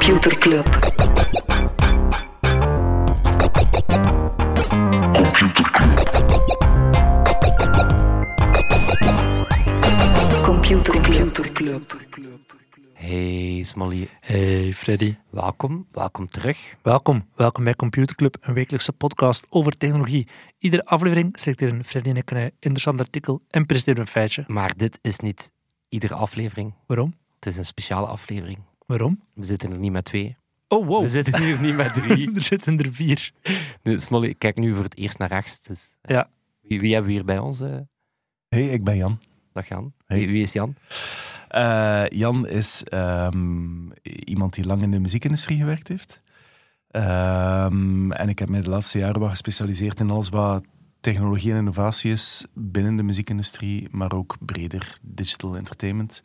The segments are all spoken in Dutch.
Computer Club. Computer Club. Hey Smolly, Hey Freddy, welkom, welkom terug. welkom. Welkom bij Computer Club, een wekelijkse podcast over technologie. Iedere aflevering selecteren Freddy en ik een interessant artikel en presenteren een feitje. Maar dit is niet iedere aflevering, Waarom? het is een speciale aflevering. Waarom? We zitten er niet met twee, Oh, wow. we zitten hier niet met drie. er zitten er vier. Nee, Smolly, ik kijk nu voor het eerst naar rechts. Dus, eh, Ja. Wie, wie hebben we hier bij ons? eh Hey, ik ben Jan. dag Jan. Hey. Wie, wie is Jan? Eh, Jan is ehm, iemand die lang in de muziekindustrie gewerkt heeft. Ehm, en ik heb mij de laatste jaren wat gespecialiseerd in alles wat technologie en innovatie is binnen de muziekindustrie, maar ook breder digital entertainment.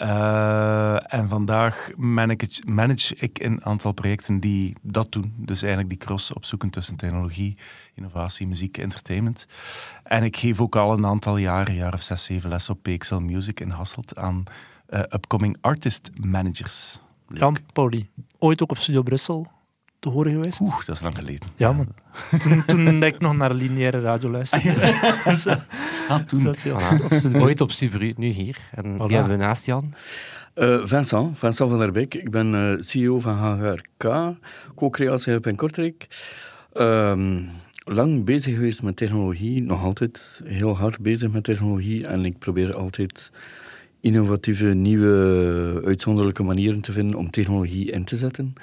Eh, en vandaag manage, manage ik een aantal projecten die dat doen. Dus eigenlijk die cross opzoeken tussen technologie, innovatie, muziek, entertainment. En ik geef ook al een aantal jaren, een jaar of zes, zeven les op PXL Music in Hasselt aan eh, upcoming artist managers. Leuk. Jan Pauli, ooit ook op Studio Brussel te horen geweest? Oeh, dat is lang geleden. Ja, man. Toen, toen ik nog naar lineaire radio luisterde. Ah, toen. Voilà. Ooit op Subru, nu hier. En Voilà. wie hebben we naast Jan? Eh, Vincent, Vincent van der Beek. Ik ben eh, CEO van HGRK, co-creatie in Kortrijk. Ehm, lang bezig geweest met technologie, nog altijd heel hard bezig met technologie. En ik probeer altijd innovatieve, nieuwe, uitzonderlijke manieren te vinden om technologie in te zetten.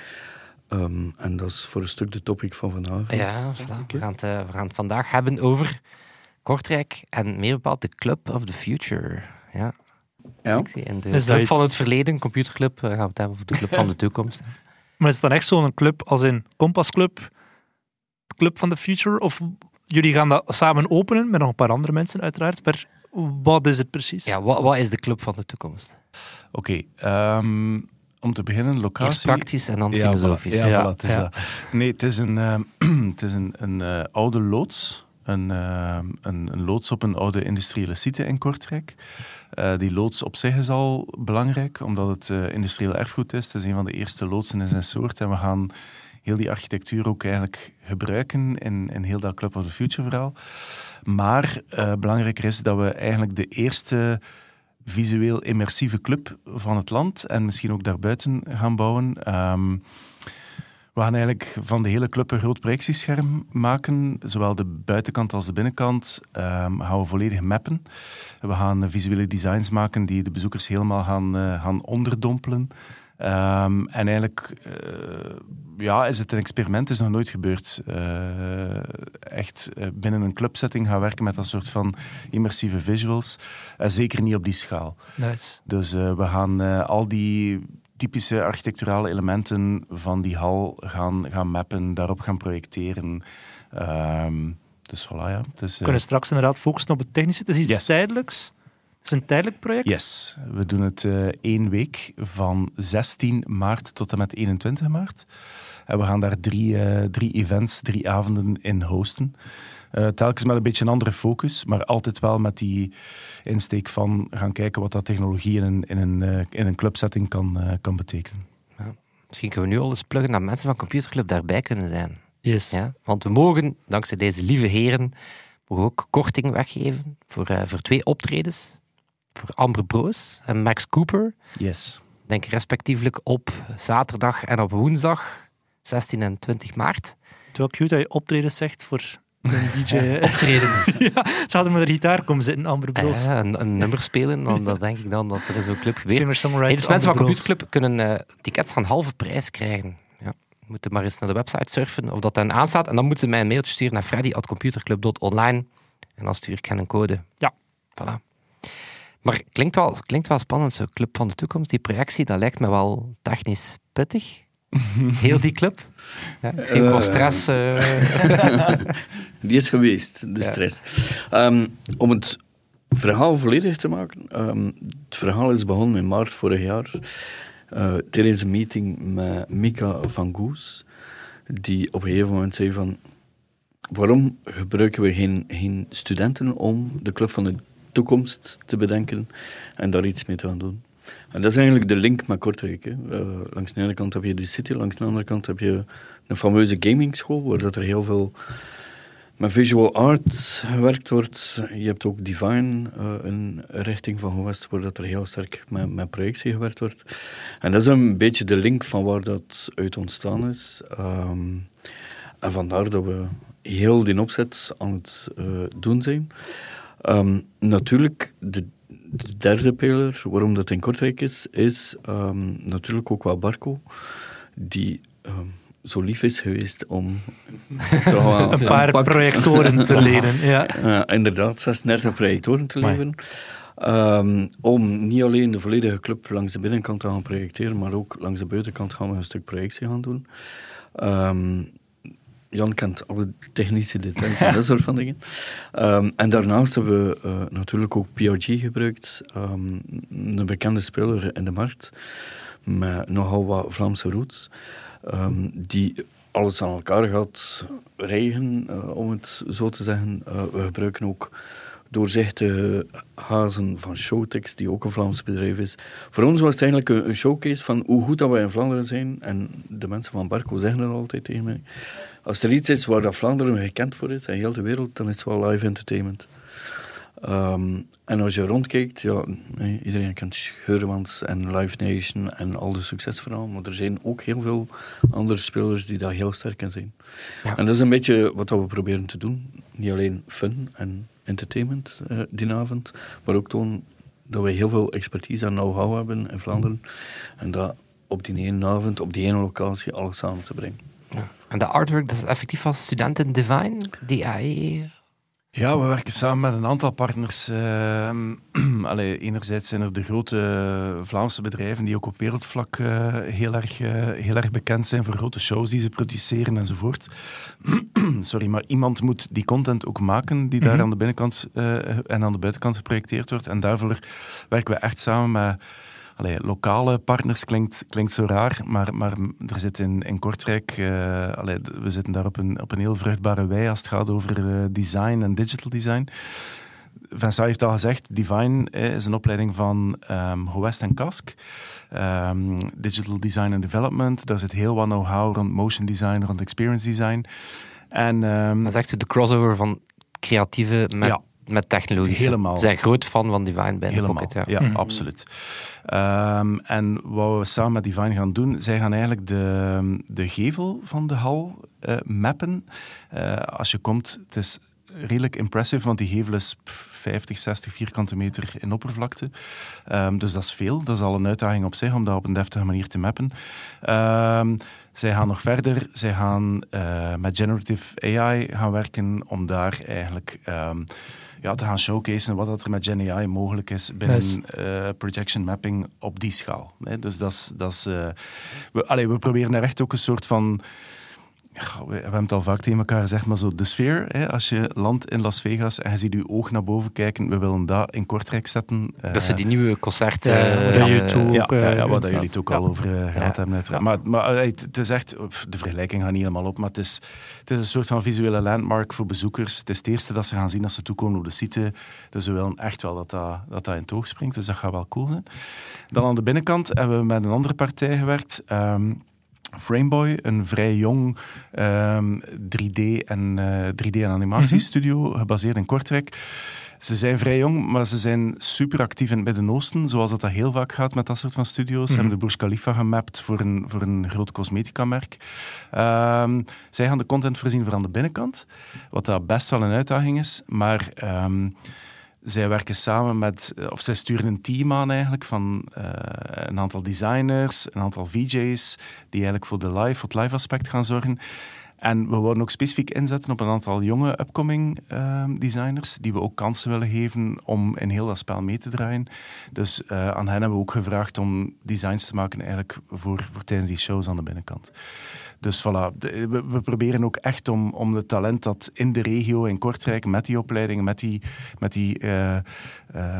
Ehm, en dat is voor een stuk de topic van vanavond. Ja, voilà. we, gaan het, eh, we gaan het vandaag hebben over Kortrijk en meer bepaald de Club of the Future. Ja, Ja. ik zie in de Is dat Club iets- van het verleden, Computerclub, eh, gaan we het hebben over de Club van de toekomst. Maar is het dan echt zo'n club als in Compass Club, Club van the Future? Of jullie gaan dat samen openen met nog een paar andere mensen uiteraard. Maar wat is het precies? Ja, wat, wat is de Club van de toekomst? Oké, ehm, om te beginnen, Eerst locatie. praktisch en dan Ja, filosofisch. voilà. Ja, Ja, voilà, het is ja. dat. Nee, het is een, ehm, het is een, een eh, oude loods. Een, ehm, een, een loods op een oude industriële site in Kortrijk. Eh, die loods op zich is al belangrijk, omdat het eh, industrieel erfgoed is. Het is een van de eerste loodsen in zijn soort. En we gaan heel die architectuur ook eigenlijk gebruiken in, in heel dat Club of the Future verhaal. Maar belangrijker is dat we eigenlijk de eerste visueel immersieve club van het land en misschien ook daarbuiten gaan bouwen. Ehm, we gaan eigenlijk van de hele club een groot projectiescherm maken. Zowel de buitenkant als de binnenkant ehm, gaan we volledig mappen. We gaan visuele designs maken die de bezoekers helemaal gaan, eh, gaan onderdompelen. Ehm, en eigenlijk eh, ja, is het een experiment, is nog nooit gebeurd. Eh, echt eh, binnen een clubsetting gaan werken met dat soort van immersieve visuals. En zeker niet op die schaal. Nice. Dus we gaan al die typische architecturale elementen van die hal gaan, gaan mappen, daarop gaan projecteren. Ehm, dus voilà, ja. Het is, We kunnen straks inderdaad focussen op het technische. Het is iets Yes. tijdelijks. Het is een tijdelijk project. Yes, we doen het eh, één week van 16 maart tot en met 21 maart. En we gaan daar drie, eh, drie events, drie avonden in hosten. Eh, telkens met een beetje een andere focus, maar altijd wel met die insteek van gaan kijken wat dat technologie in een, in een, eh, in een clubsetting kan, eh, kan betekenen. Misschien kunnen we nu al eens pluggen dat mensen van Computerclub daarbij kunnen zijn. Yes. Ja? Want we mogen, dankzij deze lieve heren, mogen ook korting weggeven voor, eh, voor twee optredens. Voor Amber Broos en Max Cooper. Yes. Denk respectievelijk op zaterdag en op woensdag, 16 en 20 maart. Het wel cute dat je optredens zegt voor een DJ. hè. Optredens. ja, ze hadden met een gitaar komen zitten, Amber Ah Bros. ja, een, een nummer spelen, dan, dan denk ik dan dat er zo'n club geweest Hey, dus mensen van. Computerclub kunnen eh, tickets van halve prijs krijgen. Ja. Moeten maar eens naar de website surfen of dat dan aanstaat. En dan moeten ze mij een mailtje sturen naar freddy.computerclub.online. En dan stuur ik hen een code. Ja. Voilà. Maar klinkt wel, klinkt wel spannend, zo Club van de Toekomst. Die projectie, dat lijkt me wel technisch pittig. Heel die club. Ja, ik zie ook wel Eh. stress. eh. Die is geweest, de Ja. stress. Ehm, om het verhaal volledig te maken. ehm, het verhaal is begonnen in maart vorig jaar. eh, tijdens een meeting met Mika van Goes. Die op een gegeven moment zei van... Waarom gebruiken we geen, geen studenten om de club van de toekomst te bedenken en daar iets mee te gaan doen? En dat is eigenlijk de link met Kortrijk. Hè. Eh, langs de ene kant heb je de city, langs de andere kant heb je een fameuze gamingschool, waar dat er heel veel met visual art gewerkt wordt. Je hebt ook Divine, uh, een richting van Gewest, waar dat er heel sterk met, met projectie gewerkt wordt. En dat is een beetje de link van waar dat uit ontstaan is. Ehm, en vandaar dat we heel die opzet aan het uh, doen zijn. Um, natuurlijk, de, de, derde pijler, waarom dat in Kortrijk is, is um, natuurlijk ook wel Barco, die um, zo lief is geweest om een paar pak... projectoren te lenen. Ja. Uh, inderdaad, 36 projectoren te leveren. Um, om niet alleen de volledige club langs de binnenkant te gaan projecteren, maar ook langs de buitenkant gaan we een stuk projectie gaan doen. Um, Jan kent alle technische details en dat soort van dingen. Um, en daarnaast hebben we uh, natuurlijk ook PRG gebruikt, um, een bekende speler in de markt, met nogal wat Vlaamse roots, um, die alles aan elkaar gaat rijgen, uh, om het zo te zeggen. Uh, we gebruiken ook doorzichtige hazen van Showtex, die ook een Vlaams bedrijf is. Voor ons was het eigenlijk een, showcase van hoe goed dat wij in Vlaanderen zijn. En de mensen van Barco zeggen het altijd tegen mij. Als er iets is waar dat Vlaanderen gekend voor is, en heel de wereld, dan is het wel live entertainment. Um, en als je rondkijkt, ja, iedereen kent Geurmans en Live Nation en al de succesverhalen, maar er zijn ook heel veel andere spelers die daar heel sterk in zijn. Ja. En dat is een beetje wat we proberen te doen. Niet alleen fun en entertainment uh, die avond, maar ook toon dat we heel veel expertise en know-how hebben in Vlaanderen. En dat op die ene avond, op die ene locatie, alles samen te brengen. Ja. En de artwork, dat is effectief als studenten Divine, AI... Ja, we werken samen met een aantal partners. Uh, allee, enerzijds zijn er de grote Vlaamse bedrijven die ook op wereldvlak uh, heel, erg, uh, heel erg bekend zijn voor grote shows die ze produceren enzovoort. Sorry, maar iemand moet die content ook maken die daar mm -hmm. aan de binnenkant en aan de buitenkant geprojecteerd wordt. En daarvoor werken we echt samen met Allee, lokale partners klinkt, klinkt zo raar, maar, maar er zit in, in Kortrijk, uh, allee, we zitten daar op een, op een heel vruchtbare wei als het gaat over uh, design en digital design. Vincent heeft al gezegd, Divine is een opleiding van um, Gewest en Kask. Um, digital Design and Development. Daar zit heel wat know-how rond motion design, rond experience design. En, um, dat is echt de crossover van creatieve met ja met technologie. Helemaal. Ze zijn groot fan van Divine bij Helemaal. Pocket. Ja, ja mm -hmm. absoluut. Um, en wat we samen met Divine gaan doen, zij gaan eigenlijk de, de gevel van de hal uh, mappen. Uh, als je komt, het is redelijk impressive, want die gevel is 50, 60 vierkante meter in oppervlakte. Um, dus dat is veel. Dat is al een uitdaging op zich om dat op een deftige manier te mappen. Um, zij gaan nog verder. Zij gaan uh, met generative AI gaan werken om daar eigenlijk um, ja, te gaan showcasen wat dat er met Gen AI mogelijk is binnen nice. uh, projection mapping op die schaal. Nee, dus dat is... Uh, we, allee, we proberen er echt ook een soort van we hebben het al vaak tegen elkaar gezegd, maar zo de sfeer, hè, als je landt in Las Vegas en je ziet je oog naar boven kijken, we willen dat in Kortrijk zetten. Dat ze die nieuwe concerten... Uh, ja, YouTube, ja, ja, ja, wat jullie het ook al over gehad hebben. Uiteraard. Maar, maar het is echt, de vergelijking gaat niet helemaal op, maar het is, het is een soort van visuele landmark voor bezoekers. Het is het eerste dat ze gaan zien als ze toekomen op de site. Dus we willen echt wel dat dat, dat, dat in het oog springt, dus dat gaat wel cool zijn. Dan aan de binnenkant hebben we met een andere partij gewerkt. Um, Frameboy, een vrij jong um, 3D en, uh, 3D en animatiestudio, mm -hmm. gebaseerd in Kortrijk. Ze zijn vrij jong, maar ze zijn super actief in het Midden-Oosten, zoals dat, dat heel vaak gaat met dat soort van studio's. Ze mm -hmm. hebben de Burj Khalifa gemapt voor een, voor een groot cosmetica-merk. Um, zij gaan de content voorzien voor aan de binnenkant, wat dat best wel een uitdaging is, maar... Um, zij werken samen met, of zij sturen een team aan eigenlijk van uh, een aantal designers, een aantal VJ's, die eigenlijk voor, de live, voor het live aspect gaan zorgen. En we worden ook specifiek inzetten op een aantal jonge upcoming uh, designers, die we ook kansen willen geven om in heel dat spel mee te draaien. Dus uh, aan hen hebben we ook gevraagd om designs te maken eigenlijk voor, voor tijdens die shows aan de binnenkant. Dus voilà, de, we, we, proberen ook echt om, om het talent dat in de regio, in Kortrijk, met die opleidingen, met die, met die uh, uh,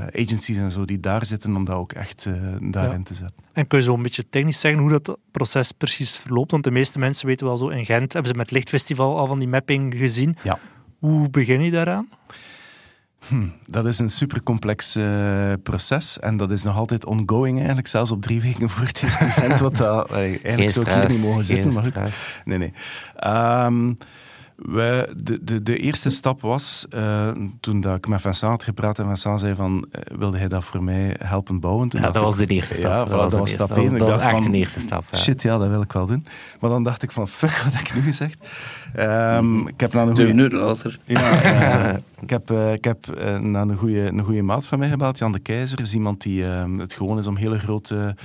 agencies en zo die daar zitten, om dat ook echt uh, daarin ja. te zetten. En kun je zo een beetje technisch zeggen hoe dat proces precies verloopt? Want de meeste mensen weten wel zo, in Gent hebben ze met Lichtfestival al van die mapping gezien. Ja. Hoe begin je daaraan? Dat is een super complex eh, proces en dat is nog altijd ongoing eigenlijk, zelfs op drie weken voor het eerste event, wat dat, allee, eigenlijk Geen zou ik hier stress, niet mogen geen zitten, maar goed. stress. Nee, nee. Ehm, we, de, de, de eerste stap was, eh, toen dat ik met Vincent had gepraat en Vincent zei van, eh, wilde hij dat voor mij helpen bouwen? Toen Ja, dat ik- was de eerste stap. Ja, voilà, dat de was eerste- stap dat één. Ik Dat was dacht echt van, de eerste stap. ja. Shit, ja, dat wil ik wel doen. Maar dan dacht ik van, fuck, wat heb ik nu gezegd? Ehm, ik heb nou een Twee goede... minuten later. Ja, eh, ik heb, eh, ik heb eh, naar een goede, een goede maat van mij gebeld, Jan de Keizer. is iemand die eh, het gewoon is om hele grote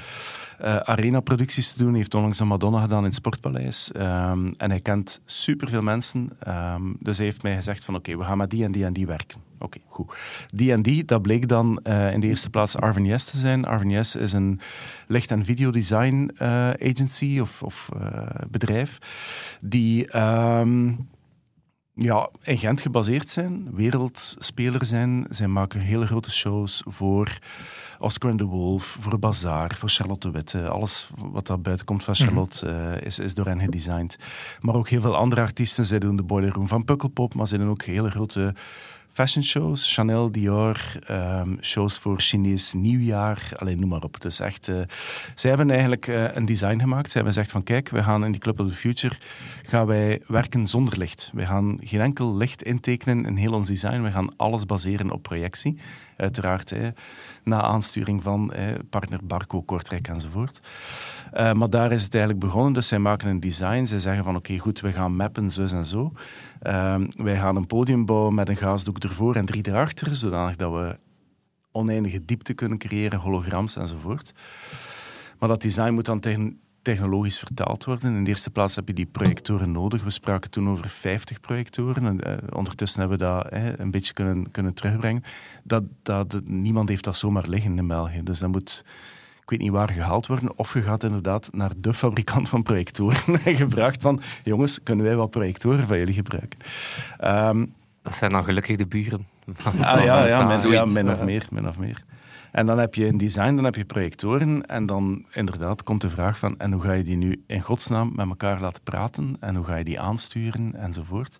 eh, arena-producties te doen. Hij heeft onlangs een Madonna gedaan in het Sportpaleis. Ehm, en hij kent superveel mensen. Ehm, dus hij heeft mij gezegd van oké, we gaan met die en die en die werken. Oké, goed. Die en die, dat bleek dan in de eerste plaats Arvin te zijn. Arvin is een licht- en videodesign agency of, of bedrijf die... ehm, ja, in Gent gebaseerd zijn, wereldspeler zijn. Zij maken hele grote shows voor Oscar and the Wolf, voor Bazaar, voor Charlotte de Witte. Alles wat daar buiten komt van Charlotte eh, is, is door hen gedesigned. Maar ook heel veel andere artiesten. Zij doen de Boiler Room van Pukkelpop, maar zij doen ook hele grote fashion shows. Chanel, Dior, ehm, shows voor Chinees nieuwjaar. Alleen noem maar op. Dus echt, eh, zij hebben eigenlijk eh, een design gemaakt. Zij hebben gezegd van kijk, we gaan in die Club of the Future gaan wij werken zonder licht. We gaan geen enkel licht intekenen in heel ons design. We gaan alles baseren op projectie. Uiteraard, hè, na aansturing van partner Barco, Kortrijk enzovoort. Eh, maar daar is het eigenlijk begonnen. Dus zij maken een design. Zij zeggen van oké, goed, we gaan mappen, zus en zo. Ehm, wij gaan een podium bouwen met een gaasdoek ervoor en drie erachter, zodanig dat we oneindige diepte kunnen creëren, holograms enzovoort. Maar dat design moet dan techn- technologisch vertaald worden. In de eerste plaats heb je die projectoren nodig. We spraken toen over 50 projectoren. En, eh, ondertussen hebben we dat eh, een beetje kunnen, kunnen terugbrengen. Dat, dat, niemand heeft dat zomaar liggen in België. Dus dat moet, ik weet niet waar, gehaald worden. Of je gaat inderdaad naar de fabrikant van projectoren en gevraagd van, jongens, kunnen wij wat projectoren van jullie gebruiken? Ehm, Dat zijn dan gelukkig de buren. Ah, ja, ja, min, ja, min of meer, min of meer. En dan heb je een design, dan heb je projectoren. En dan inderdaad komt de vraag van... En hoe ga je die nu in godsnaam met elkaar laten praten? En hoe ga je die aansturen? Enzovoort.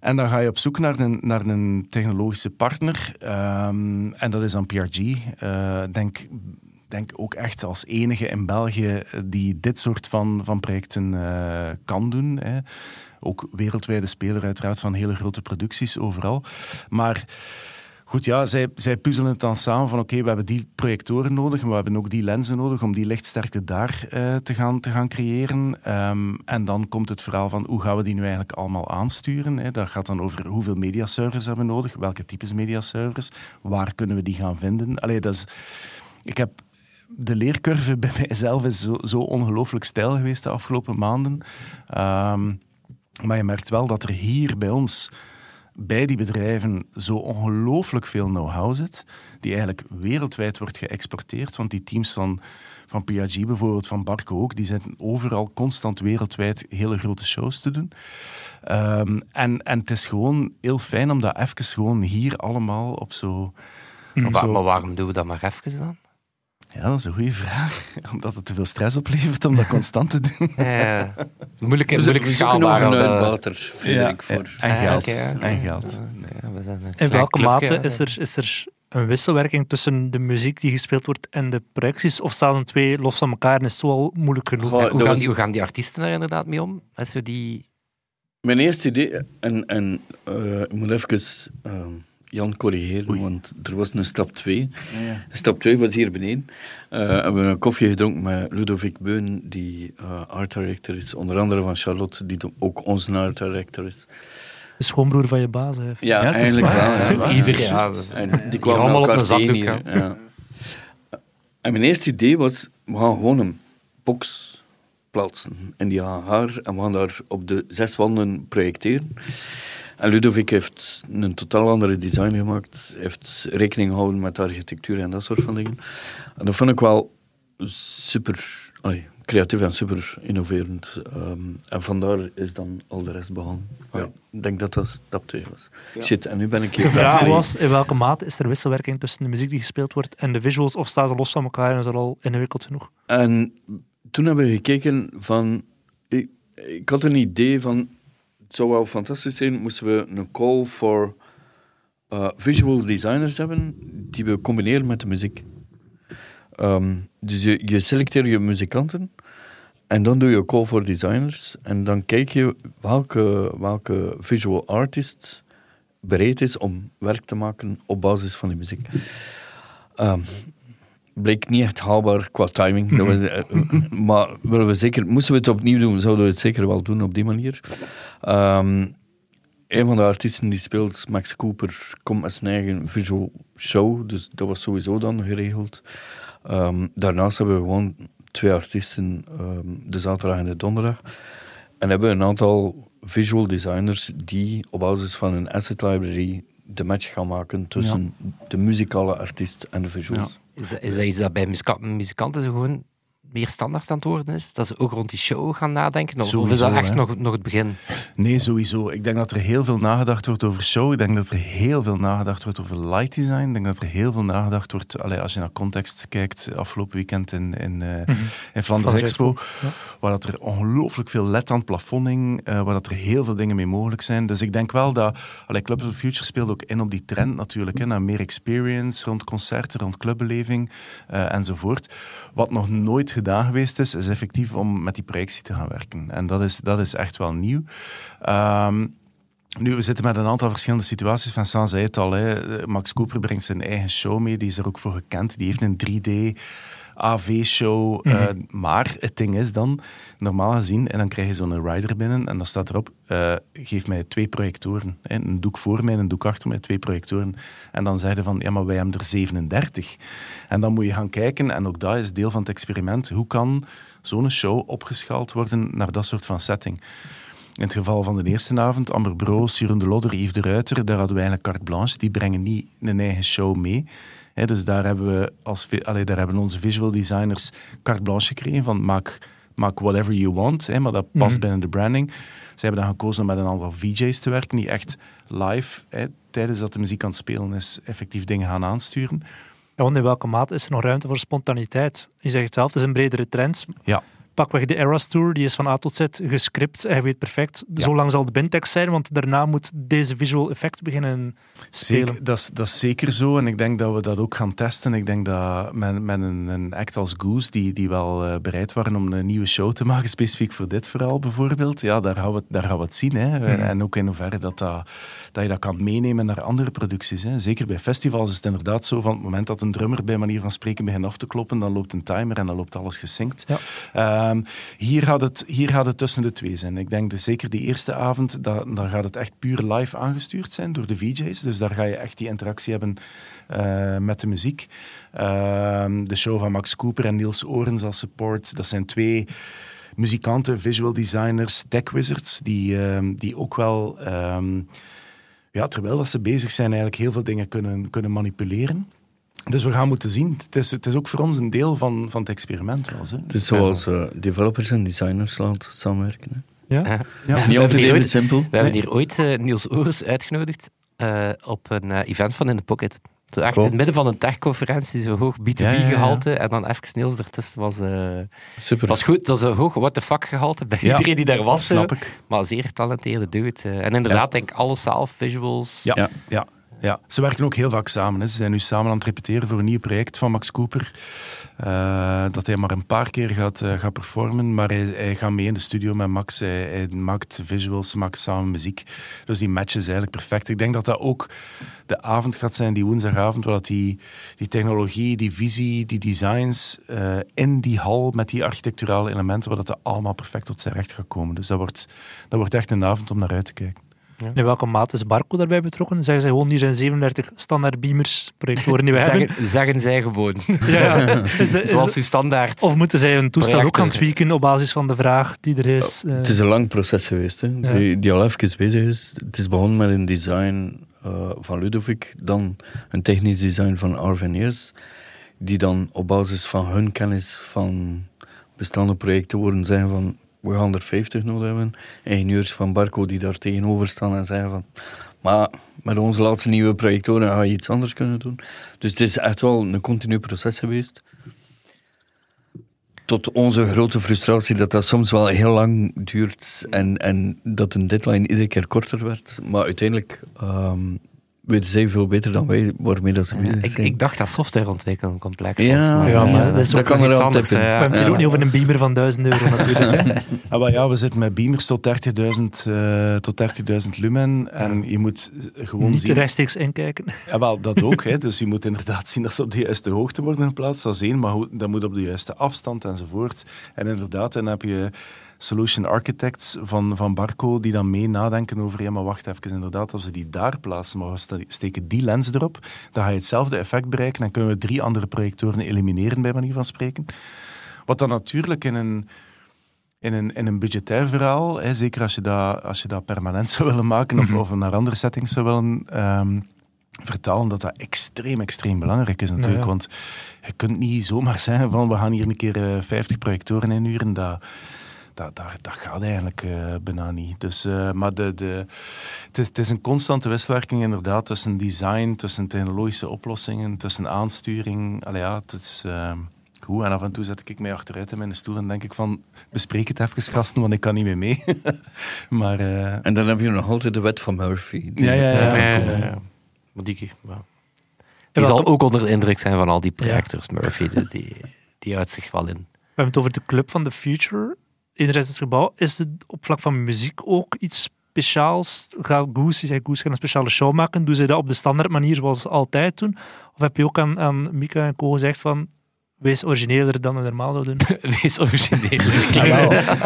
En dan ga je op zoek naar een, naar een technologische partner. Ehm, en dat is dan PRG. Eh, denk, denk ook echt als enige in België die dit soort van, van projecten eh, kan doen. Hè. Ook wereldwijde speler uiteraard van hele grote producties overal. Maar goed, ja, zij, zij puzzelen het dan samen van oké, we hebben die projectoren nodig, maar we hebben ook die lenzen nodig om die lichtsterkte daar eh, te, gaan, te gaan creëren. Ehm, en dan komt het verhaal van hoe gaan we die nu eigenlijk allemaal aansturen. Hè? Dat gaat dan over hoeveel mediaservers hebben we nodig, welke types mediaservers, waar kunnen we die gaan vinden. Allee, dat is... Ik heb de leercurve bij mijzelf is zo, zo ongelooflijk stijl geweest de afgelopen maanden. Ehm, maar je merkt wel dat er hier bij ons, bij die bedrijven, zo ongelooflijk veel know-how zit, die eigenlijk wereldwijd wordt geëxporteerd. Want die teams van, van PRG bijvoorbeeld, van Barco ook, die zitten overal constant wereldwijd hele grote shows te doen. Ehm, en, en het is gewoon heel fijn om dat even gewoon hier allemaal op zo... Op Maar, zo maar waarom doen we dat maar even dan? Ja, dat is een goede vraag. Omdat het te veel stress oplevert om dat constant te doen. Ja, het is moeilijk, We moeilijk zoeken nog schaalbaar. een eh, uitbater, Frederik, voor... En ah, geld. En geld. Ja, nee, we zijn een In welke mate is er, is er een wisselwerking tussen de muziek die gespeeld wordt en de projecties? Of staan de twee los van elkaar en is het zo al moeilijk genoeg? Goh, Hoe gaan, die, hoe gaan die artiesten er inderdaad mee om? Als we die... Mijn eerste idee, en, en eh, ik moet even ehm, Jan corrigeren, want er was een stap 2. Stap 2 was hier beneden. Eh, we hebben een koffie gedronken met Ludovic Beun, die eh, art director is, onder andere van Charlotte, die ook onze art director is. De schoonbroer van je baas. Hè. Ja, Ja, het is eigenlijk waar, wel. Ieder Ja. En die kwamen allemaal op elkaar een zakdoek, tegen hier, ja. En mijn eerste idee was, we gaan gewoon een box plaatsen in die hangar en we gaan daar op de zes wanden projecteren. En Ludovic heeft een totaal andere design gemaakt, heeft rekening gehouden met architectuur en dat soort van dingen. En dat vond ik wel super allee, creatief en super innoverend. Ehm, en vandaar is dan al de rest begonnen. Allee, Ik denk dat dat stap 2 was. Shit, en nu ben ik hier. De vraag was, in welke mate is er wisselwerking tussen de muziek die gespeeld wordt en de visuals, of staan ze los van elkaar en is dat al ingewikkeld genoeg? En toen hebben we gekeken van... Ik, ik had een idee van... Zou wel fantastisch zijn, moesten we een call for eh, visual designers hebben die we combineren met de muziek. Ehm, dus je, je selecteert je muzikanten en dan doe je call for designers en dan kijk je welke, welke visual artist bereid is om werk te maken op basis van die muziek. Ehm, bleek niet echt haalbaar qua timing. Dat we, eh, maar willen we zeker, moesten we het opnieuw doen, zouden we het zeker wel doen op die manier. Ehm, een van de artiesten die speelt, Max Cooper, komt met zijn eigen visual show. Dus dat was sowieso dan geregeld. Ehm, daarnaast hebben we gewoon twee artiesten, ehm, de zaterdag en de donderdag. En hebben we een aantal visual designers die op basis van een asset library de match gaan maken tussen de muzikale artiest en de visuals. Is is dat iets dat bij muzika- muzikanten zo gewoon meer standaard aan het worden is? Dat ze ook rond die show gaan nadenken? Of, of is Sowieso, dat echt hè. nog, nog het begin? Nee, sowieso. Ik denk dat er heel veel nagedacht wordt over show. Ik denk dat er heel veel nagedacht wordt over light design. Ik denk dat er heel veel nagedacht wordt, allee, als je naar context kijkt, afgelopen weekend in, in, eh, in Flanders Expo, ja. waar dat er ongelooflijk veel let aan het plafond hing, eh, waar dat er heel veel dingen mee mogelijk zijn. Dus ik denk wel dat, allee, Club of the Future speelt ook in op die trend natuurlijk, hè, naar meer experience rond concerten, rond clubbeleving eh, enzovoort. Wat nog nooit gedaan geweest is, is effectief om met die projectie te gaan werken. En dat is, dat is echt wel nieuw. Ehm, nu, we zitten met een aantal verschillende situaties. Vincent zei het al, hè. Max Cooper brengt zijn eigen show mee, die is er ook voor gekend. Die heeft een 3D AV-show. eh, maar het ding is dan, normaal gezien, en dan krijg je zo'n rider binnen en dan staat erop, eh, geef mij twee projectoren. Hè. Een doek voor mij en een doek achter mij, twee projectoren. En dan zeiden van, ja, maar wij hebben er 37. En dan moet je gaan kijken, en ook dat is deel van het experiment, hoe kan zo'n show opgeschaald worden naar dat soort van setting? In het geval van de eerste avond, Amber Broos, Jeroen de Lodder, Yves de Ruiter, daar hadden we eigenlijk carte blanche. Die brengen niet een eigen show mee. Dus daar hebben, we als, allee, daar hebben onze visual designers carte blanche gekregen van maak, maak whatever you want, maar dat past Mhm. binnen de branding. Ze hebben dan gekozen om met een aantal VJ's te werken die echt live, tijdens dat de muziek aan het spelen is, effectief dingen gaan aansturen. Ja, want in welke mate is er nog ruimte voor spontaniteit? Je zegt het zelf, het is een bredere trend. Ja. Pakweg de Eras Tour, die is van A tot Z gescript. Je weet perfect, zo lang zal de bintekst zijn, want daarna moet deze visual effect beginnen spelen. Zeker, dat, is, dat is zeker zo. En ik denk dat we dat ook gaan testen. Ik denk dat met, met een, een act als Goose, die, die wel eh, bereid waren om een nieuwe show te maken, specifiek voor dit verhaal bijvoorbeeld, ja, daar gaan we, het- daar gaan we het zien. Hè. En ook in hoeverre dat, dat, dat je dat kan meenemen naar andere producties. Hè. Zeker bij festivals is het inderdaad zo, van het moment dat een drummer bij manier van spreken begint af te kloppen, dan loopt een timer en dan loopt alles gesynct. Ja. Ehm, hier, gaat het, hier gaat het tussen de twee zijn. Ik denk dat zeker die eerste avond, dan gaat het echt puur live aangestuurd zijn door de VJ's. Dus daar ga je echt die interactie hebben eh, met de muziek. Ehm, de show van Max Cooper en Niels Orens als support, dat zijn twee muzikanten, visual designers, tech wizards, die, ehm, die ook wel, ja, terwijl dat ze bezig zijn, eigenlijk heel veel dingen kunnen, kunnen manipuleren. Dus we gaan moeten zien. Het is, het is ook voor ons een deel van, van het experiment. Wel, hè. Het is zoals eh, developers en designers laten samenwerken. Hè. Ja? Ja. Niet altijd hier even ooit- simpel. We hebben hier ooit eh, Niels Oers uitgenodigd eh, op een event van In The Pocket. Zo echt Cool. in het midden van een techconferentie, zo hoog B2B Ja, ja, ja. gehalte. En dan even Niels ertussen was... eh Super. was goed, dat was een hoog what the fuck gehalte bij Ja, iedereen die daar was. Snap ik. Maar zeer getalenteerde dude. eh. en inderdaad, denk ik, alles zelf, visuals. Ja, Ja. Ja. Ze werken ook heel vaak samen. Hè. Ze zijn nu samen aan het repeteren voor een nieuw project van Max Cooper. Eh, dat hij maar een paar keer gaat, gaat performen. Maar hij, gaat mee in de studio met Max. Hij, maakt visuals, maken samen muziek. Dus die match is eigenlijk perfect. Ik denk dat dat ook de avond gaat zijn, die woensdagavond, waar die, die technologie, die visie, die designs eh, in die hal met die architecturale elementen, waar dat, dat allemaal perfect tot zijn recht gaat komen. Dus dat wordt, dat wordt echt een avond om naar uit te kijken. In welke mate is Barco daarbij betrokken? Zeggen zij gewoon, hier zijn 37 standaard beamers, projectoren die we hebben. Zeggen, zeggen zij gewoon. Ja, ja. Is de- is Zoals de- uw standaard. of moeten zij hun toestel ook gaan tweaken op basis van de vraag die er is? eh? Het is een lang proces geweest, hè, Ja. die, die al even bezig is. Het is begonnen met een design eh, van Ludovic, dan een technisch design van Arveniers, die dan op basis van hun kennis van bestaande projecten worden zeggen van we gaan er 50 nodig hebben. Ingenieurs van Barco die daar tegenover staan en zeggen van maar met onze laatste nieuwe projectoren ga je iets anders kunnen doen. Dus het is echt wel een continu proces geweest. Tot onze grote frustratie dat dat soms wel heel lang duurt en, en dat een deadline iedere keer korter werd. Maar uiteindelijk ehm, weten zij veel beter dan wij waarmee dat ze bezig Ik, zijn. ik dacht dat software ontwikkelen complex Ja, was. Maar, ja, eh, maar dat is dat ook kan iets anders. We hebben het hier ook niet over een beamer van 1000 euro natuurlijk. hè. Ah, maar ja, we zitten met beamers tot 30.000 eh, tot 30.000 lumen. En je moet gewoon niet zien... rechtstreeks inkijken. Ja, wel, dat ook. Hè. Dus je moet inderdaad zien dat ze op de juiste hoogte worden geplaatst. Dat is één, maar dat moet op de juiste afstand enzovoort. En inderdaad, dan heb je solution architects van, van Barco die dan mee nadenken over, ja, maar wacht even, inderdaad, als we die daar plaatsen, maar we ste- steken die lens erop, dan ga je hetzelfde effect bereiken. Dan kunnen we drie andere projectoren elimineren, bij manier van spreken. Wat dan natuurlijk in een in een, in een budgetair verhaal, hè, zeker als je, dat, als je dat permanent zou willen maken of, of naar andere settings zou willen ehm, vertalen, dat dat extreem, extreem belangrijk is natuurlijk. Ja, ja. Want je kunt niet zomaar zeggen van we gaan hier een keer eh, 50 projectoren inhuren. Dat, dat, dat, dat gaat eigenlijk eh, bijna niet. Dus, eh, maar de, de, het, is, het is een constante wisselwerking inderdaad tussen design, tussen technologische oplossingen, tussen aansturing. Allee, ja, het is... ehm, Goed, en af en toe zet ik mij achteruit in mijn stoel en denk ik van, bespreek het even gasten, want ik kan niet meer mee. maar eh, En dan heb je nog altijd de wet van Murphy. Ja, ja, ja. Maar die, zal ook onder de indruk zijn van al die projectors, Murphy. die, die uit zich wel in. We hebben het over de Club van the Future. Enerzijds het gebouw. Is het op vlak van muziek ook iets speciaals? Gaat Goose, zei Goose gaat een speciale show maken. Doen ze dat op de standaard manier zoals ze altijd doen? Of heb je ook aan, aan Mika en Co gezegd van... Wees origineler dan we normaal zouden doen. Wees origineel.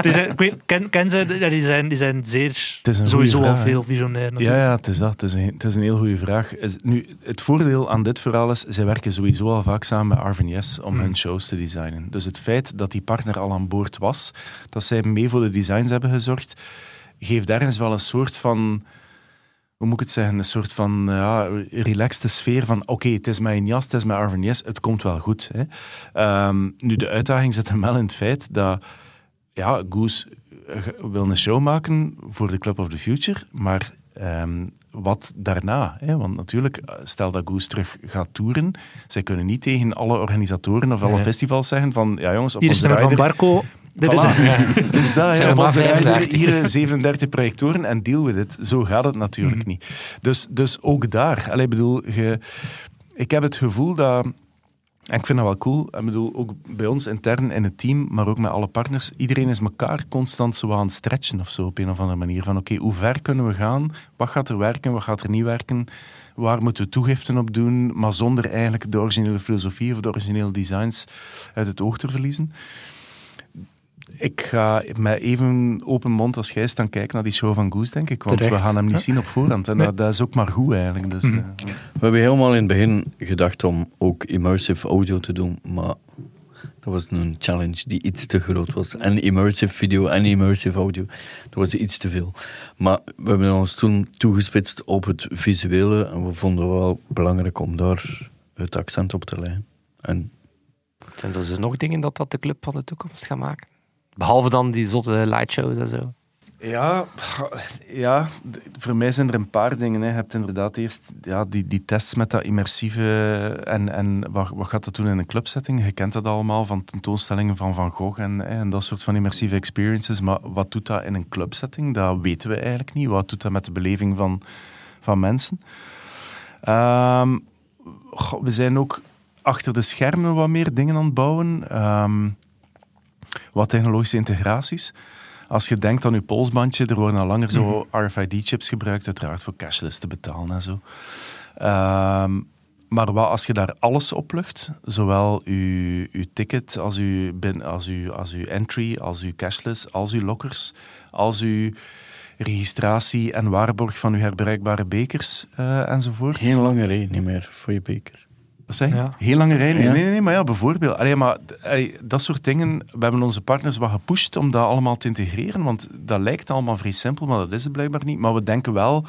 die zijn, ik weet, ken, ken ze, ja, die, zijn, die zijn zeer is een goeie sowieso al veel visionair ja, natuurlijk. ja, het is dat. Het is een, het is een heel goede vraag. Nu, het voordeel aan dit verhaal is, zij werken sowieso al vaak samen met Arvin Yes om hun shows te designen. Dus het feit dat die partner al aan boord was, dat zij mee voor de designs hebben gezorgd, geeft ergens wel een soort van... Hoe moet ik het zeggen? Een soort van ja, relaxte sfeer van oké, het is mijn jas, het is mijn Arvin Yes, het komt wel goed. Hè. Ehm, nu, de uitdaging zit hem wel in het feit dat ja, Goose eh, wil een show maken voor de Club of the Future, maar ehm, wat daarna? Hè? Want natuurlijk, eh, stel dat Goose terug gaat toeren, zij kunnen niet tegen alle organisatoren of alle Nee. festivals zeggen van ja jongens, op Hier is de van. Barco. Dit is het. Dus dat, op onze rider 35. hier eh, 37 projectoren en deal with it. Zo gaat het natuurlijk Mhm. niet. Dus, dus ook daar. Allee, ik bedoel, je, ik heb het gevoel dat... En ik vind dat wel cool. Ik bedoel, ook bij ons intern in het team, maar ook met alle partners. Iedereen is elkaar constant zo aan het stretchen of zo op een of andere manier. Van oké, hoe ver kunnen we gaan? Wat gaat er werken? Wat gaat er niet werken? Waar moeten we toegiften op doen? Maar zonder eigenlijk de originele filosofie of de originele designs uit het oog te verliezen. Ik ga met even open mond als jij staan kijken naar die show van Goose, denk ik. Want Terecht. we gaan hem niet Ja. zien op voorhand. En Nee. dat, dat is ook maar goed eigenlijk. Dus, Mhm. eh, We hebben helemaal in het begin gedacht om ook immersive audio te doen, maar dat was een challenge die iets te groot was. En immersive video en immersive audio, dat was iets te veel. Maar we hebben ons toen toegespitst op het visuele en we vonden het wel belangrijk om daar het accent op te leggen. En Zijn er dus nog dingen dat dat de club van de toekomst gaat maken? Behalve dan die zotte lightshows en zo. Ja, ja, voor mij zijn er een paar dingen. Hè. Je hebt inderdaad eerst ja, die, die tests met dat immersieve. En, en wat, wat gaat dat doen in een clubsetting? Je kent dat allemaal van tentoonstellingen van Van Gogh en, en dat soort van immersieve experiences. Maar wat doet dat in een clubsetting? Dat weten we eigenlijk niet. Wat doet dat met de beleving van, van mensen? Ehm, we zijn ook achter de schermen wat meer dingen aan het bouwen. Ehm, wat technologische integraties. Als je denkt aan je polsbandje, er worden al langer zo RFID-chips gebruikt, uiteraard voor cashless te betalen en zo. Ehm, maar wat als je daar alles op lucht, zowel uw, uw ticket als uw, bin, als, uw, als uw entry, als uw cashless, als uw lockers, als uw registratie en waarborg van uw herbruikbare bekers eh, enzovoort. geen lange niet meer voor je beker. Wat zei je? Ja. Heel lange rij? Nee, Ja. nee, nee, maar ja, bijvoorbeeld. Allee, maar, allee, dat soort dingen, we hebben onze partners wat gepusht om dat allemaal te integreren, want dat lijkt allemaal vrij simpel, maar dat is het blijkbaar niet. Maar we denken wel,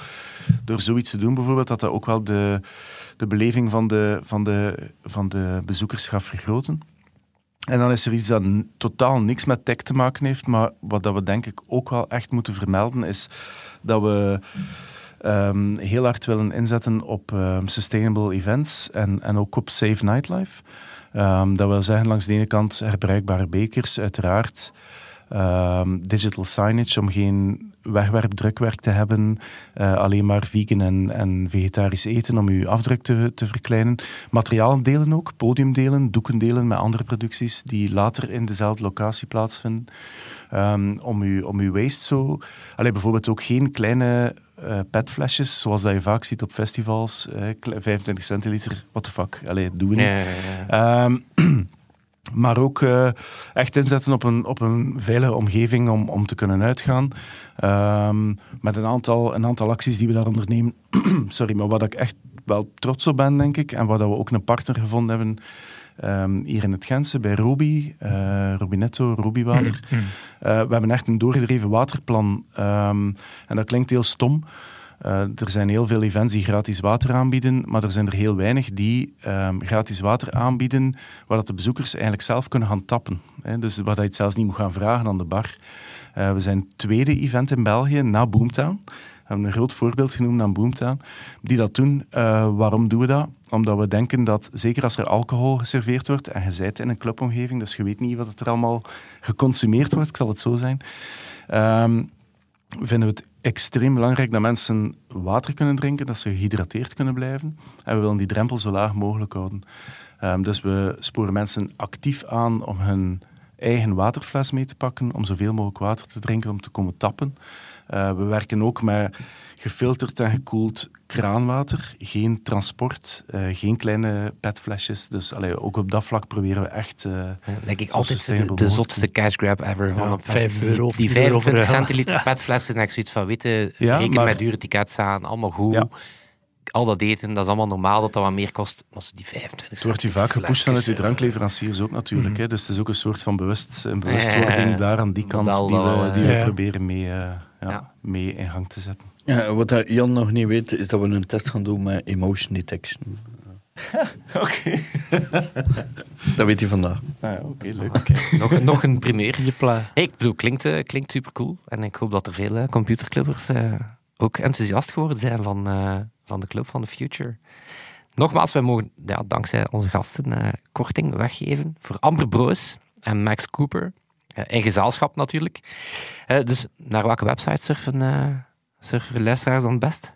door zoiets te doen bijvoorbeeld, dat dat ook wel de, de beleving van de, van, de, van de bezoekers gaat vergroten. En dan is er iets dat totaal niks met tech te maken heeft, maar wat dat we denk ik ook wel echt moeten vermelden, is dat we ehm, heel hard willen inzetten op ehm, sustainable events en, en ook op safe nightlife. Ehm, dat wil zeggen, langs de ene kant herbruikbare bekers, uiteraard. Digital signage om geen wegwerp, drukwerk te hebben, eh, alleen maar vegan en, vegetarisch eten om uw afdruk te, te verkleinen. Materialen delen ook, podium delen, doeken delen met andere producties die later in dezelfde locatie plaatsvinden. Ehm, om, uw, om uw waste zo... Allee, bijvoorbeeld ook geen kleine eh, petflesjes, zoals dat je vaak ziet op festivals. eh, kle- 25 centiliter, what the fuck. Allee, doen we niet. Ja, ja, ja. Ehm, maar ook eh, echt inzetten op een, op een veilige omgeving om, om te kunnen uitgaan. Ehm, met een aantal, een aantal acties die we daar ondernemen. Sorry, maar waar ik echt wel trots op ben, denk ik. En waar dat we ook een partner gevonden hebben ehm, hier in het Gentse, bij Robi. eh Robinetto, Robiwater. Mm. Eh, we hebben echt een doorgedreven waterplan. Ehm, en dat klinkt heel stom. Eh, er zijn heel veel events die gratis water aanbieden, maar er zijn er heel weinig die ehm, gratis water aanbieden waar dat de bezoekers eigenlijk zelf kunnen gaan tappen. Hè. Dus waar dat je het zelfs niet moet gaan vragen aan de bar. We zijn het tweede event in België na Boomtown. Hebben een groot voorbeeld genoemd aan Boomtown. Die dat doen. Eh, waarom doen we dat? Omdat we denken dat, zeker als er alcohol geserveerd wordt, en je in een clubomgeving, dus je weet niet wat er allemaal geconsumeerd wordt, ik zal het zo zijn, ehm, vinden we het extreem belangrijk dat mensen water kunnen drinken, dat ze gehydrateerd kunnen blijven. En we willen die drempel zo laag mogelijk houden. Ehm, dus we sporen mensen actief aan om hun eigen waterfles mee te pakken, om zoveel mogelijk water te drinken, om te komen tappen. Eh, we werken ook met gefilterd en gekoeld kraanwater, geen transport, eh, geen kleine petflesjes. Dus allee, ook op dat vlak proberen we echt... Ja, denk ik altijd de, de zotste cash grab ever. Ja, op vijf euro Die tien euro 25 voor een centiliter glas. petflessen, en ik zoiets van, weten, Ja, reken maar- met dure tickets aan, allemaal goed. Al dat eten, dat is allemaal normaal dat dat wat meer kost. Maar die 25 Het wordt je vaak gepusht vanuit je drankleveranciers ook natuurlijk. Hè? Dus het is ook een soort van bewust, een bewustwording daar aan die kant die we, die we proberen mee, eh, ja, Ja. mee in gang te zetten. Ja, wat Jan nog niet weet, is dat we een test gaan doen met emotion detection. Oké. Dat weet hij vandaag. Ah, ja, Oké, leuk. Nog, nog een primeur. Je pla. Hey, ik bedoel, klinkt, eh, klinkt super cool. En ik hoop dat er veel eh, computerclubbers eh, ook enthousiast geworden zijn van, eh, van de Club van the Future. Nogmaals, wij mogen ja, dankzij onze gasten eh, korting weggeven voor Amber Broos en Max Cooper. Eh, in gezelschap natuurlijk. Eh, dus naar welke website surfen, eh surfen luisteraars dan het best?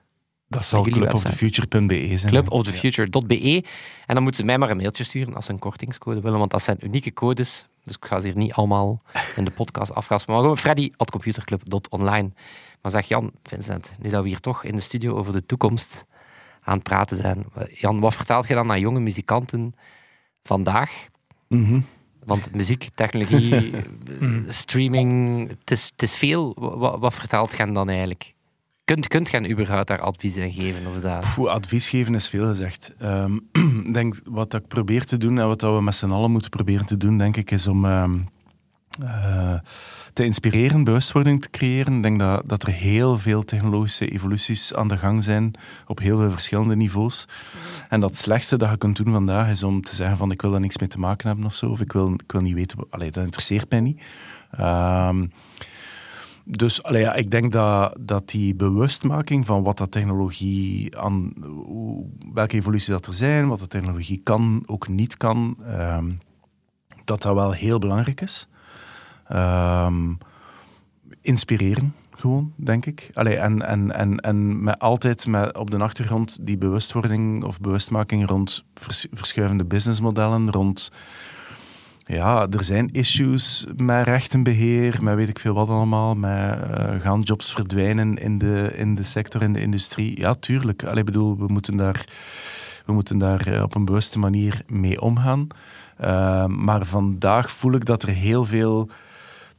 Dat zal clubofthefuture.be zijn. clubofthefuture.be. En dan moeten ze mij maar een mailtje sturen als ze een kortingscode willen, want dat zijn unieke codes. Dus ik ga ze hier niet allemaal in de podcast afgassen. Maar gewoon freddy.computerclub.online. Maar zeg Jan, Vincent, nu dat we hier toch in de studio over de toekomst aan het praten zijn. Jan, wat vertelt je dan aan jonge muzikanten vandaag? Mhm. Want muziek, technologie, eh, streaming, het is, het is veel. Wat, wat hen dan eigenlijk? Kunt, kunt hen überhaupt daar advies in geven? Of dat... Poeh, advies geven is veel gezegd. Ehm, denk wat ik probeer te doen en wat dat we met z'n allen moeten proberen te doen, denk ik, is om ehm, eh, te inspireren, bewustwording te creëren. Ik denk dat, dat er heel veel technologische evoluties aan de gang zijn op heel veel verschillende niveaus. En dat slechtste dat je kunt doen vandaag is om te zeggen van ik wil daar niks mee te maken hebben of zo, of ik wil, ik wil niet weten, allee, dat interesseert mij niet. Ehm, dus ja, ik denk dat, dat die bewustmaking van wat dat technologie aan, welke evoluties dat er zijn, wat de technologie kan, ook niet kan, ehm, dat dat wel heel belangrijk is. Ehm, inspireren, gewoon, denk ik. Allee, en en, en, en met altijd met op de achtergrond die bewustwording of bewustmaking rond vers- verschuivende businessmodellen, rond ja, er zijn issues met rechtenbeheer, met weet ik veel wat allemaal, met eh, gaan jobs verdwijnen in de, in de sector, in de industrie. Ja, tuurlijk. Allee, bedoel, we moeten daar, we moeten daar eh, op een bewuste manier mee omgaan. Uh, maar vandaag voel ik dat er heel veel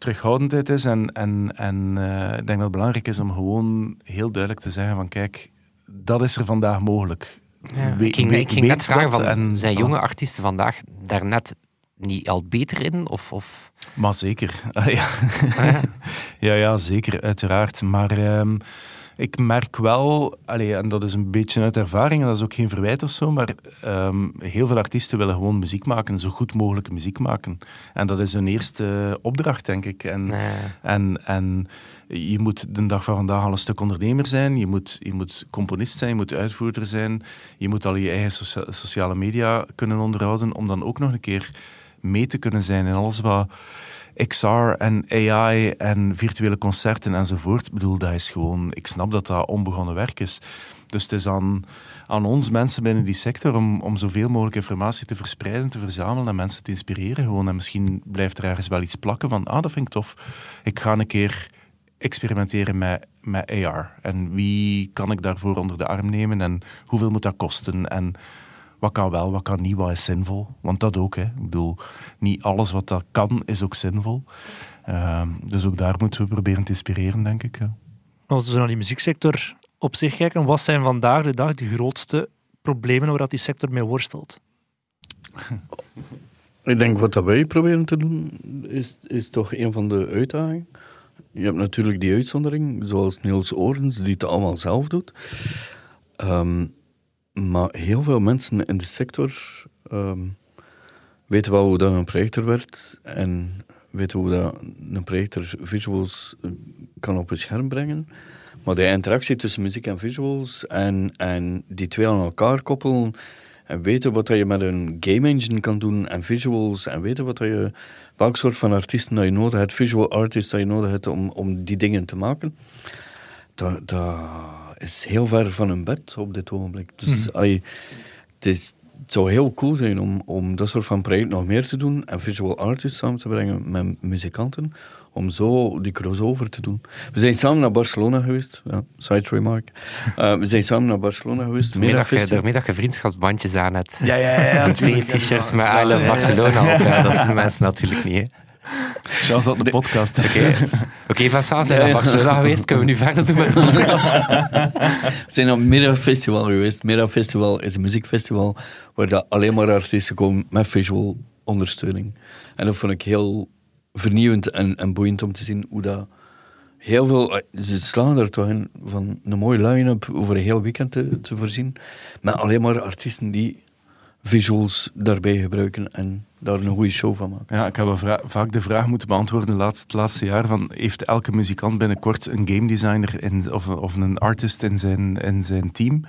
terughoudendheid is en, en, en uh, ik denk dat het belangrijk is om gewoon heel duidelijk te zeggen van kijk, dat is er vandaag mogelijk. Ja, We- ik ging, we- ik ging net vragen, dat van, en- zijn ah. jonge artiesten vandaag daar net niet al beter in? Of, of... Maar zeker. Ah, ja. ja. ja, ja, zeker, uiteraard. Maar ehm, ik merk wel, allee, en dat is een beetje uit ervaring, en dat is ook geen verwijt of zo, maar ehm, heel veel artiesten willen gewoon muziek maken, zo goed mogelijk muziek maken. En dat is hun eerste opdracht, denk ik. En, Nee. en, en je moet de dag van vandaag al een stuk ondernemer zijn, je moet, je moet componist zijn, je moet uitvoerder zijn, je moet al je eigen socia- sociale media kunnen onderhouden, om dan ook nog een keer mee te kunnen zijn in alles wat XR en AI en virtuele concerten enzovoort. Ik bedoel, dat is gewoon... Ik snap dat dat onbegonnen werk is. Dus het is aan, aan ons mensen binnen die sector om, om zoveel mogelijk informatie te verspreiden, te verzamelen en mensen te inspireren gewoon. En misschien blijft er ergens wel iets plakken van, ah, dat vind ik tof. Ik ga een keer experimenteren met, met AR. En wie kan ik daarvoor onder de arm nemen en hoeveel moet dat kosten? En wat kan wel, wat kan niet, wat is zinvol? Want dat ook, hè. Ik bedoel, niet alles wat dat kan, is ook zinvol. Ehm, dus ook daar moeten we proberen te inspireren, denk ik. Ja. Als we naar die muzieksector op zich kijken, wat zijn vandaag de dag de grootste problemen waar dat die sector mee worstelt? Ik denk wat dat wij proberen te doen, is, is toch een van de uitdagingen. Je hebt natuurlijk die uitzondering, zoals Niels Orens, die het allemaal zelf doet. Ehm, maar heel veel mensen in de sector ehm, weten wel hoe dat een projector werkt en weten hoe dat een projector visuals eh, kan op een scherm brengen. Maar de interactie tussen muziek en visuals en, en die twee aan elkaar koppelen en weten wat je met een game engine kan doen en visuals en weten wat je, welk soort van artiesten dat je nodig hebt, visual artists dat je nodig hebt om, om die dingen te maken, dat, dat is heel ver van een bed op dit ogenblik. Dus allee, het, is, het zou heel cool zijn om, om dat soort van project nog meer te doen en visual artists samen te brengen met muzikanten, om zo die crossover te doen. We zijn samen naar Barcelona geweest, ja, side remark. Eh, we zijn samen naar Barcelona geweest. Daarmee dat, je, vriendschapsbandjes aan hebt. Ja, ja, ja. Met twee t-shirts met I love Barcelona op. Ja, dat zien mensen natuurlijk niet. Hè. Zelfs dat de podcast. Oké, Oké, Vincent, zijn we naar Barcelona geweest? Kunnen we nu verder doen met de podcast? We zijn naar Mira Festival geweest. Mira Festival is een muziekfestival waar dat alleen maar artiesten komen met visual ondersteuning. En dat vond ik heel vernieuwend en, en boeiend om te zien hoe dat heel veel... Ze slaan er toch in van een mooie line-up over een heel weekend te, te voorzien. Met alleen maar artiesten die visuals daarbij gebruiken en daar een goede show van maken. Ja, ik heb wel vaak de vraag moeten beantwoorden de laatste, het laatste jaar van heeft elke muzikant binnenkort een game designer in, of, of een artist in zijn, in zijn team?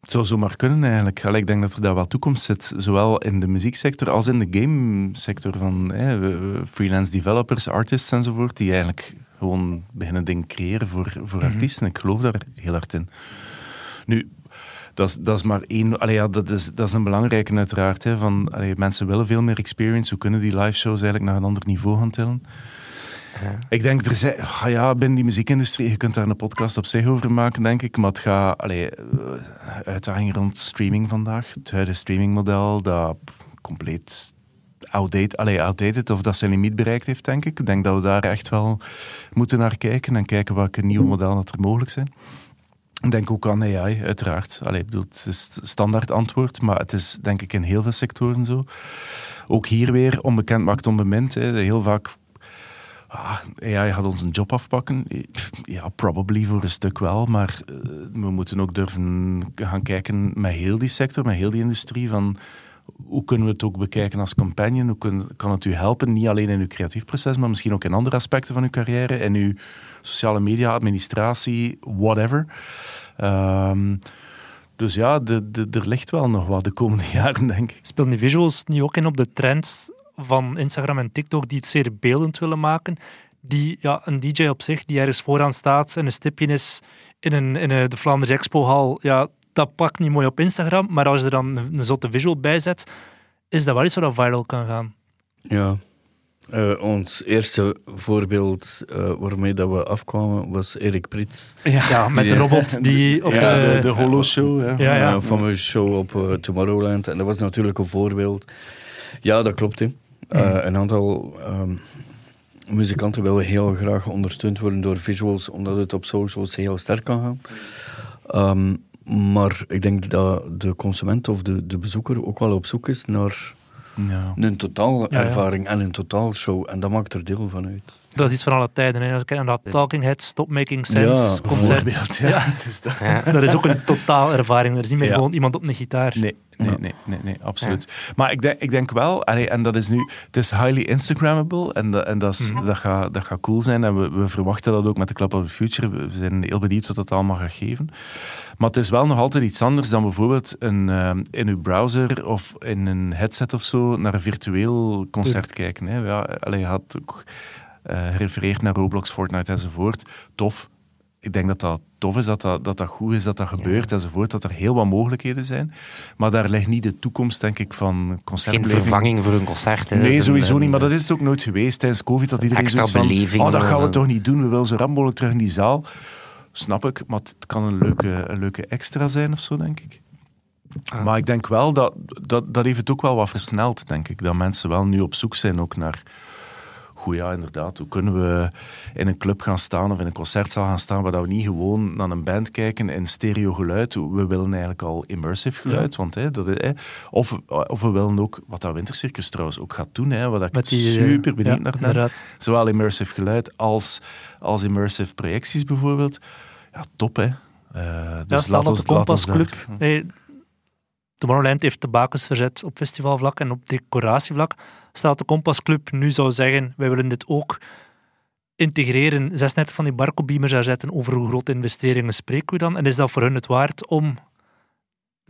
Het zou zomaar kunnen eigenlijk. Allee, ik denk dat er daar wel toekomst zit, zowel in de muzieksector als in de gamesector van hè, we- we- freelance developers, artists enzovoort, die eigenlijk gewoon beginnen dingen creëren voor, voor artiesten. Ik geloof daar heel hard in. Nu, dat is, dat is maar één. Allee, ja, dat, is, dat is een belangrijke, uiteraard. Hè, van, allee, mensen willen veel meer experience. Hoe kunnen die live shows eigenlijk naar een ander niveau gaan tillen? Ik denk, er zijn, ah ja, binnen die muziekindustrie, je kunt daar een podcast op zich over maken, denk ik. Maar het gaat, allee, eh, uitdaging rond streaming vandaag. Het huidige streamingmodel, dat compleet outdated, allee, outdated of dat zijn limiet bereikt heeft, denk ik. Ik denk dat we daar echt wel moeten naar kijken en kijken welke nieuwe modellen dat er mogelijk zijn. Denk ook aan AI, uiteraard. Allee, ik bedoel, het is standaard antwoord, maar het is denk ik in heel veel sectoren zo. Ook hier weer, onbekend maakt onbemind. Hè. Heel vaak, ah, AI gaat ons een job afpakken. Ja, probably voor een stuk wel, maar eh, we moeten ook durven gaan kijken met heel die sector, met heel die industrie, van hoe kunnen we het ook bekijken als companion? Hoe kun- kan het u helpen, niet alleen in uw creatief proces, maar misschien ook in andere aspecten van uw carrière, in uw sociale media, administratie, whatever. Ehm, dus ja, de, de, er ligt wel nog wat de komende jaren, denk ik. Speelt die visuals niet ook in op de trends van Instagram en TikTok die het zeer beeldend willen maken? Die, ja, een DJ op zich die ergens vooraan staat en een stipje is in, een, in een, de Vlaanders Expo-hal, ja, dat pakt niet mooi op Instagram, maar als je er dan een, een zotte visual bij zet, is dat wel iets wat viral kan gaan. Ja. Eh, ons eerste voorbeeld eh, waarmee dat we afkwamen was Erik Prits. Ja, met de robot die op Ja, de... de, Holo-show. Ja. Ja, ja. Een fameuze show op eh, Tomorrowland. En dat was natuurlijk een voorbeeld. Ja, dat klopt. Hè. Eh, een aantal ehm, muzikanten willen heel graag ondersteund worden door visuals, omdat het op socials heel sterk kan gaan. Ehm, maar ik denk dat de consument of de, de bezoeker ook wel op zoek is naar Ja. een totaal Ja, en een totaal show. En dat maakt er deel van uit. Dat is iets van alle tijden. Hè. Als ik kijk naar dat Talking Heads Stop Making Sense Ja, concert. Ja. Het is dat. Ja. Dat is ook een totaal ervaring. Er is niet meer Ja. gewoon iemand op een gitaar. Nee, nee, nee, nee, nee absoluut. Maar ik denk, ik denk wel, allee, en dat is nu, het is highly Instagrammable en, dat, en dat, is, Mhm. dat, gaat, dat gaat cool zijn. En we, we verwachten dat ook met de Club of the Future. We zijn heel benieuwd wat dat allemaal gaat geven. Maar het is wel nog altijd iets anders dan bijvoorbeeld een, eh, in uw browser of in een headset of zo naar een virtueel concert kijken. Hè. Ja, allee, je had ook eh, gerefereerd naar Roblox, Fortnite enzovoort. Tof. Ik denk dat dat tof is, dat dat, dat, dat goed is, dat dat gebeurt enzovoort. Dat er heel wat mogelijkheden zijn. Maar daar ligt niet de toekomst, denk ik, van Geen concertbeleving. vervanging voor een concert. hè. Nee, sowieso een- niet. Maar dat is het ook nooit geweest tijdens COVID. Dat iedereen zoiets van, oh, dat gaan we toch niet doen. We willen zo rap mogelijk terug in die zaal. Snap ik, maar het kan een leuke, een leuke extra zijn of zo, denk ik. Ah. Maar ik denk wel dat, dat dat heeft het ook wel wat versneld, denk ik. Dat mensen wel nu op zoek zijn ook naar... Goed, ja, inderdaad. Hoe kunnen we in een club gaan staan of in een concertzaal gaan staan waar we niet gewoon naar een band kijken in stereo geluid. We willen eigenlijk al immersive geluid. Want, hè, dat, hè, of, of we willen ook, wat dat Wintercircus trouwens ook gaat doen, hè, wat ik Met die, eh, super benieuwd ja, naar ben. inderdaad. Zowel immersive geluid als, als immersive projecties bijvoorbeeld. Ja, top hè. Ja, dus staan laat op ons, de laat ons Compass daar- Club. Nee, Tomorrowland heeft de bakens verzet op festivalvlak en op decoratievlak. Staat de Compass Club nu zou zeggen, wij willen dit ook integreren, 36 van die barcobeamers daar zetten, over hoe grote investeringen spreken we dan? En is dat voor hun het waard om de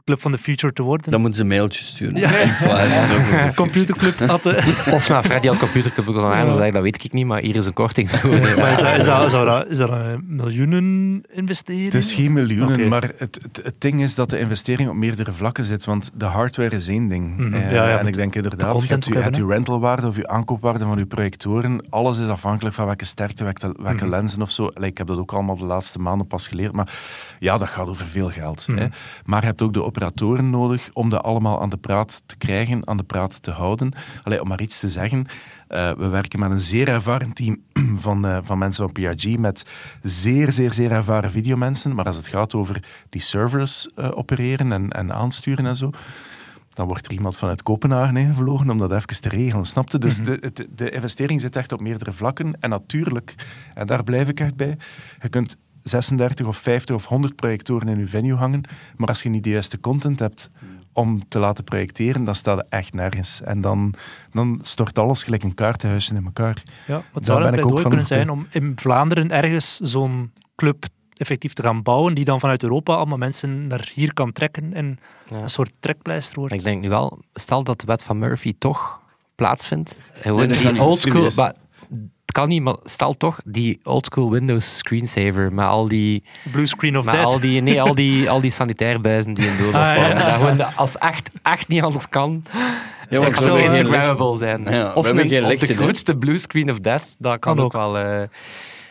Club van the Future te worden? Dan moeten ze een mailtje sturen. Ja. Computerclub had de... Of naar Freddy als computerclub aan, dat weet ik niet, maar hier is een kortingscode. Maar is dat, is dat, zou dat, is dat een miljoenen investering? Het is geen miljoenen, maar het, het, het ding is dat de investering op meerdere vlakken zit. Want de hardware is één ding. Mhm. Eh, Ja, ja, en ik denk inderdaad, je hebt, je ook hebt hebben, je rentalwaarde of je aankoopwaarde van je projectoren. Alles is afhankelijk van welke sterkte, welke, welke Mhm. lenzen of zo. Ik heb dat ook allemaal de laatste maanden pas geleerd. Maar ja, dat gaat over veel geld. Mhm. Hè. Maar je hebt ook de operatoren nodig om dat allemaal aan de praat te krijgen, aan de praat te houden. Allee, om maar iets te zeggen. eh, we werken met een zeer ervaren team van, eh, van mensen van PRG, met zeer, zeer, zeer ervaren videomensen. Maar als het gaat over die servers eh, opereren en, en aansturen en zo, dan wordt er iemand vanuit Kopenhagen ingevlogen om dat even te regelen, snapte? Dus de, het- de investering zit echt op meerdere vlakken. En natuurlijk, en daar blijf ik echt bij, je kunt 36 of 50 of 100 projectoren in je venue hangen, maar als je niet de juiste content hebt om te laten projecteren, dan staat het echt nergens. En dan, dan stort alles gelijk een kaartenhuisje in elkaar. Ja, het Daar zou ben ik ook van kunnen zijn om in Vlaanderen ergens zo'n club effectief te gaan bouwen, die dan vanuit Europa allemaal mensen naar hier kan trekken en Ja. een soort trekpleister wordt. Ik denk nu wel, stel dat de wet van Murphy toch plaatsvindt. Gewoon Nee, die niet. oldschool. Het kan niet, maar stel toch die oldschool Windows screensaver met al die, Blue screen of met death. al die, nee, al die, al die sanitairbuizen die in beeld Ah, ja. vallen. Dat gewoon als het echt, echt niet anders kan, Ja, dan want kan zo, het eh, Instagrammable zijn. Ja, of hebben een- geen of lichten, de grootste blue screen of death, dat kan, Kan ook wel. eh,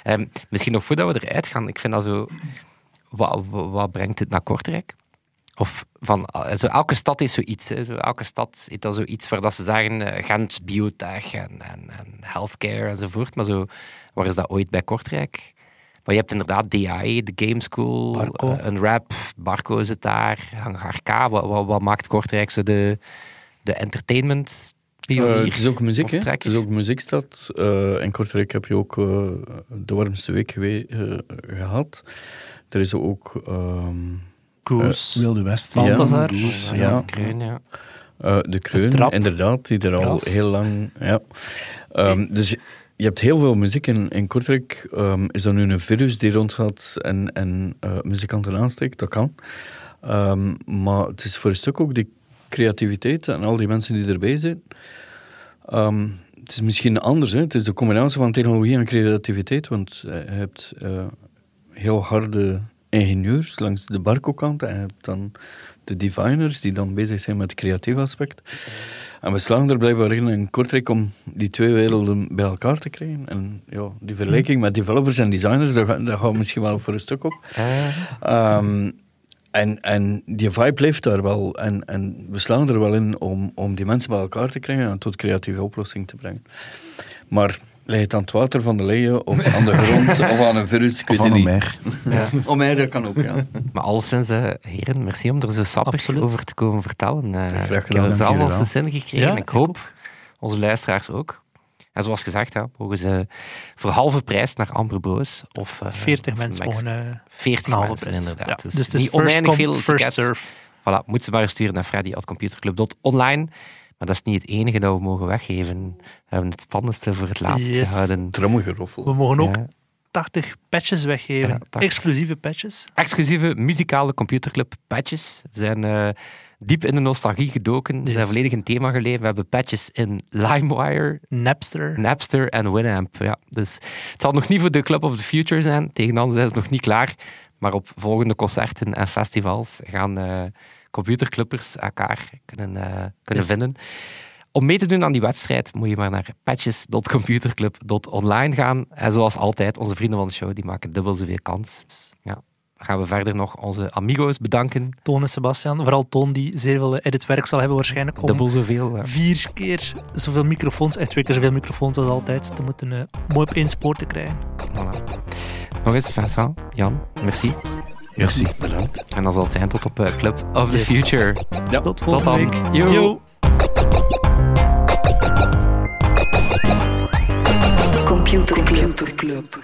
ehm, misschien nog voordat we eruit gaan, ik vind dat zo... Wat, wat, wat brengt dit naar Kortrijk? Of van, eh, zo, elke stad is zoiets. Hè. Zo, elke stad heeft dan zoiets waar dat ze zeggen eh, Gent, biotech en, en, en healthcare enzovoort. Maar zo, waar is dat ooit bij Kortrijk? Maar je hebt inderdaad DAE, de Game School, Barco. eh, een rap, Barco zit daar, Hangar K. Wat, wat, wat maakt Kortrijk zo de, de entertainment? Eh, het is ook muziek, hè? Het is ook muziekstad. Eh, in Kortrijk heb je ook de warmste week eh, gehad. Er is ook ehm, Goose. Wilde West. Balthazar. Ja. ja. Kreun, ja. eh, de Kreun, Trap. inderdaad, die er al heel lang... Ja. Ehm, dus je hebt heel veel muziek in, in Kortrijk. Ehm, is dat nu een virus die rondgaat en, en eh, muzikanten aansteekt? Dat kan. Ehm, maar het is voor een stuk ook die creativiteit en al die mensen die erbij zijn. Ehm, het is misschien anders. Hè? Het is de combinatie van technologie en creativiteit. Want eh, je hebt eh, heel harde ingenieurs langs de barco-kant. En je hebt dan de diviners die dan bezig zijn met het creatieve aspect. En we slagen er blijkbaar in in Kortrijk om die twee werelden bij elkaar te krijgen. En ja, die vergelijking met developers en designers, daar gaat, daar gaat misschien wel voor een stuk op. Eh, Ehm, en, en die vibe leeft daar wel. En, en we slaan er wel in om, om die mensen bij elkaar te krijgen en tot creatieve oplossing te brengen. Maar leg het aan het water van de leien, of aan de grond, of aan een virus, ik weet van het een niet. mer. Om mij, dat kan ook, ja. Maar alleszins, eh, heren, merci om er zo sappig Absoluut. over te komen vertellen. Eh, Graag ik heb gedaan, er zelf dank al jullie zijn zin gekregen. Ja, ik hoop onze luisteraars ook. En zoals gezegd, hè, mogen ze voor halve prijs naar Amber Bros. Of, eh, 40 of mensen Max- mogen... eh, 40 een halve mensen, prijs. inderdaad. Ja. Dus, Dus het is niet first oneindig come, veel first tickets. Voilà, moet ze maar sturen naar freddy.computerclub.online. Maar dat is niet het enige dat we mogen weggeven. We hebben het spannendste voor het laatst Yes. gehouden. Trommelgeroffel. We mogen ook Ja. 80 patches weggeven. Ja, 80. Exclusieve patches. exclusieve muzikale computerclub patches. We zijn eh, diep in de nostalgie gedoken. We zijn volledig in thema geleefd. We hebben patches in LimeWire, Napster. Napster en Winamp. Ja, dus het zal nog niet voor de Club of the Future zijn. Tegen dan zijn ze nog niet klaar. Maar op volgende concerten en festivals gaan eh, computerclubbers elkaar kunnen, eh, kunnen Yes. vinden. Om mee te doen aan die wedstrijd moet je maar naar patches.computerclub.online gaan. En zoals altijd, onze vrienden van de show die maken dubbel zoveel kans. Ja. Dan gaan we verder nog onze amigo's bedanken. Toon en Sebastian. Vooral Toon, die zeer veel editwerk zal hebben waarschijnlijk. Om Dubbel zoveel. ja. vier keer zoveel microfoons, echt twee keer zoveel microfoons als altijd, te moeten eh, mooi op één spoor te krijgen. Voilà. Nog eens, Vincent, Jan, merci. Merci. Bedankt. En dan zal het zijn tot op eh, Club of the Yes. Future. Ja. Tot volgende dan. week. Yo. Yo. Computer Club.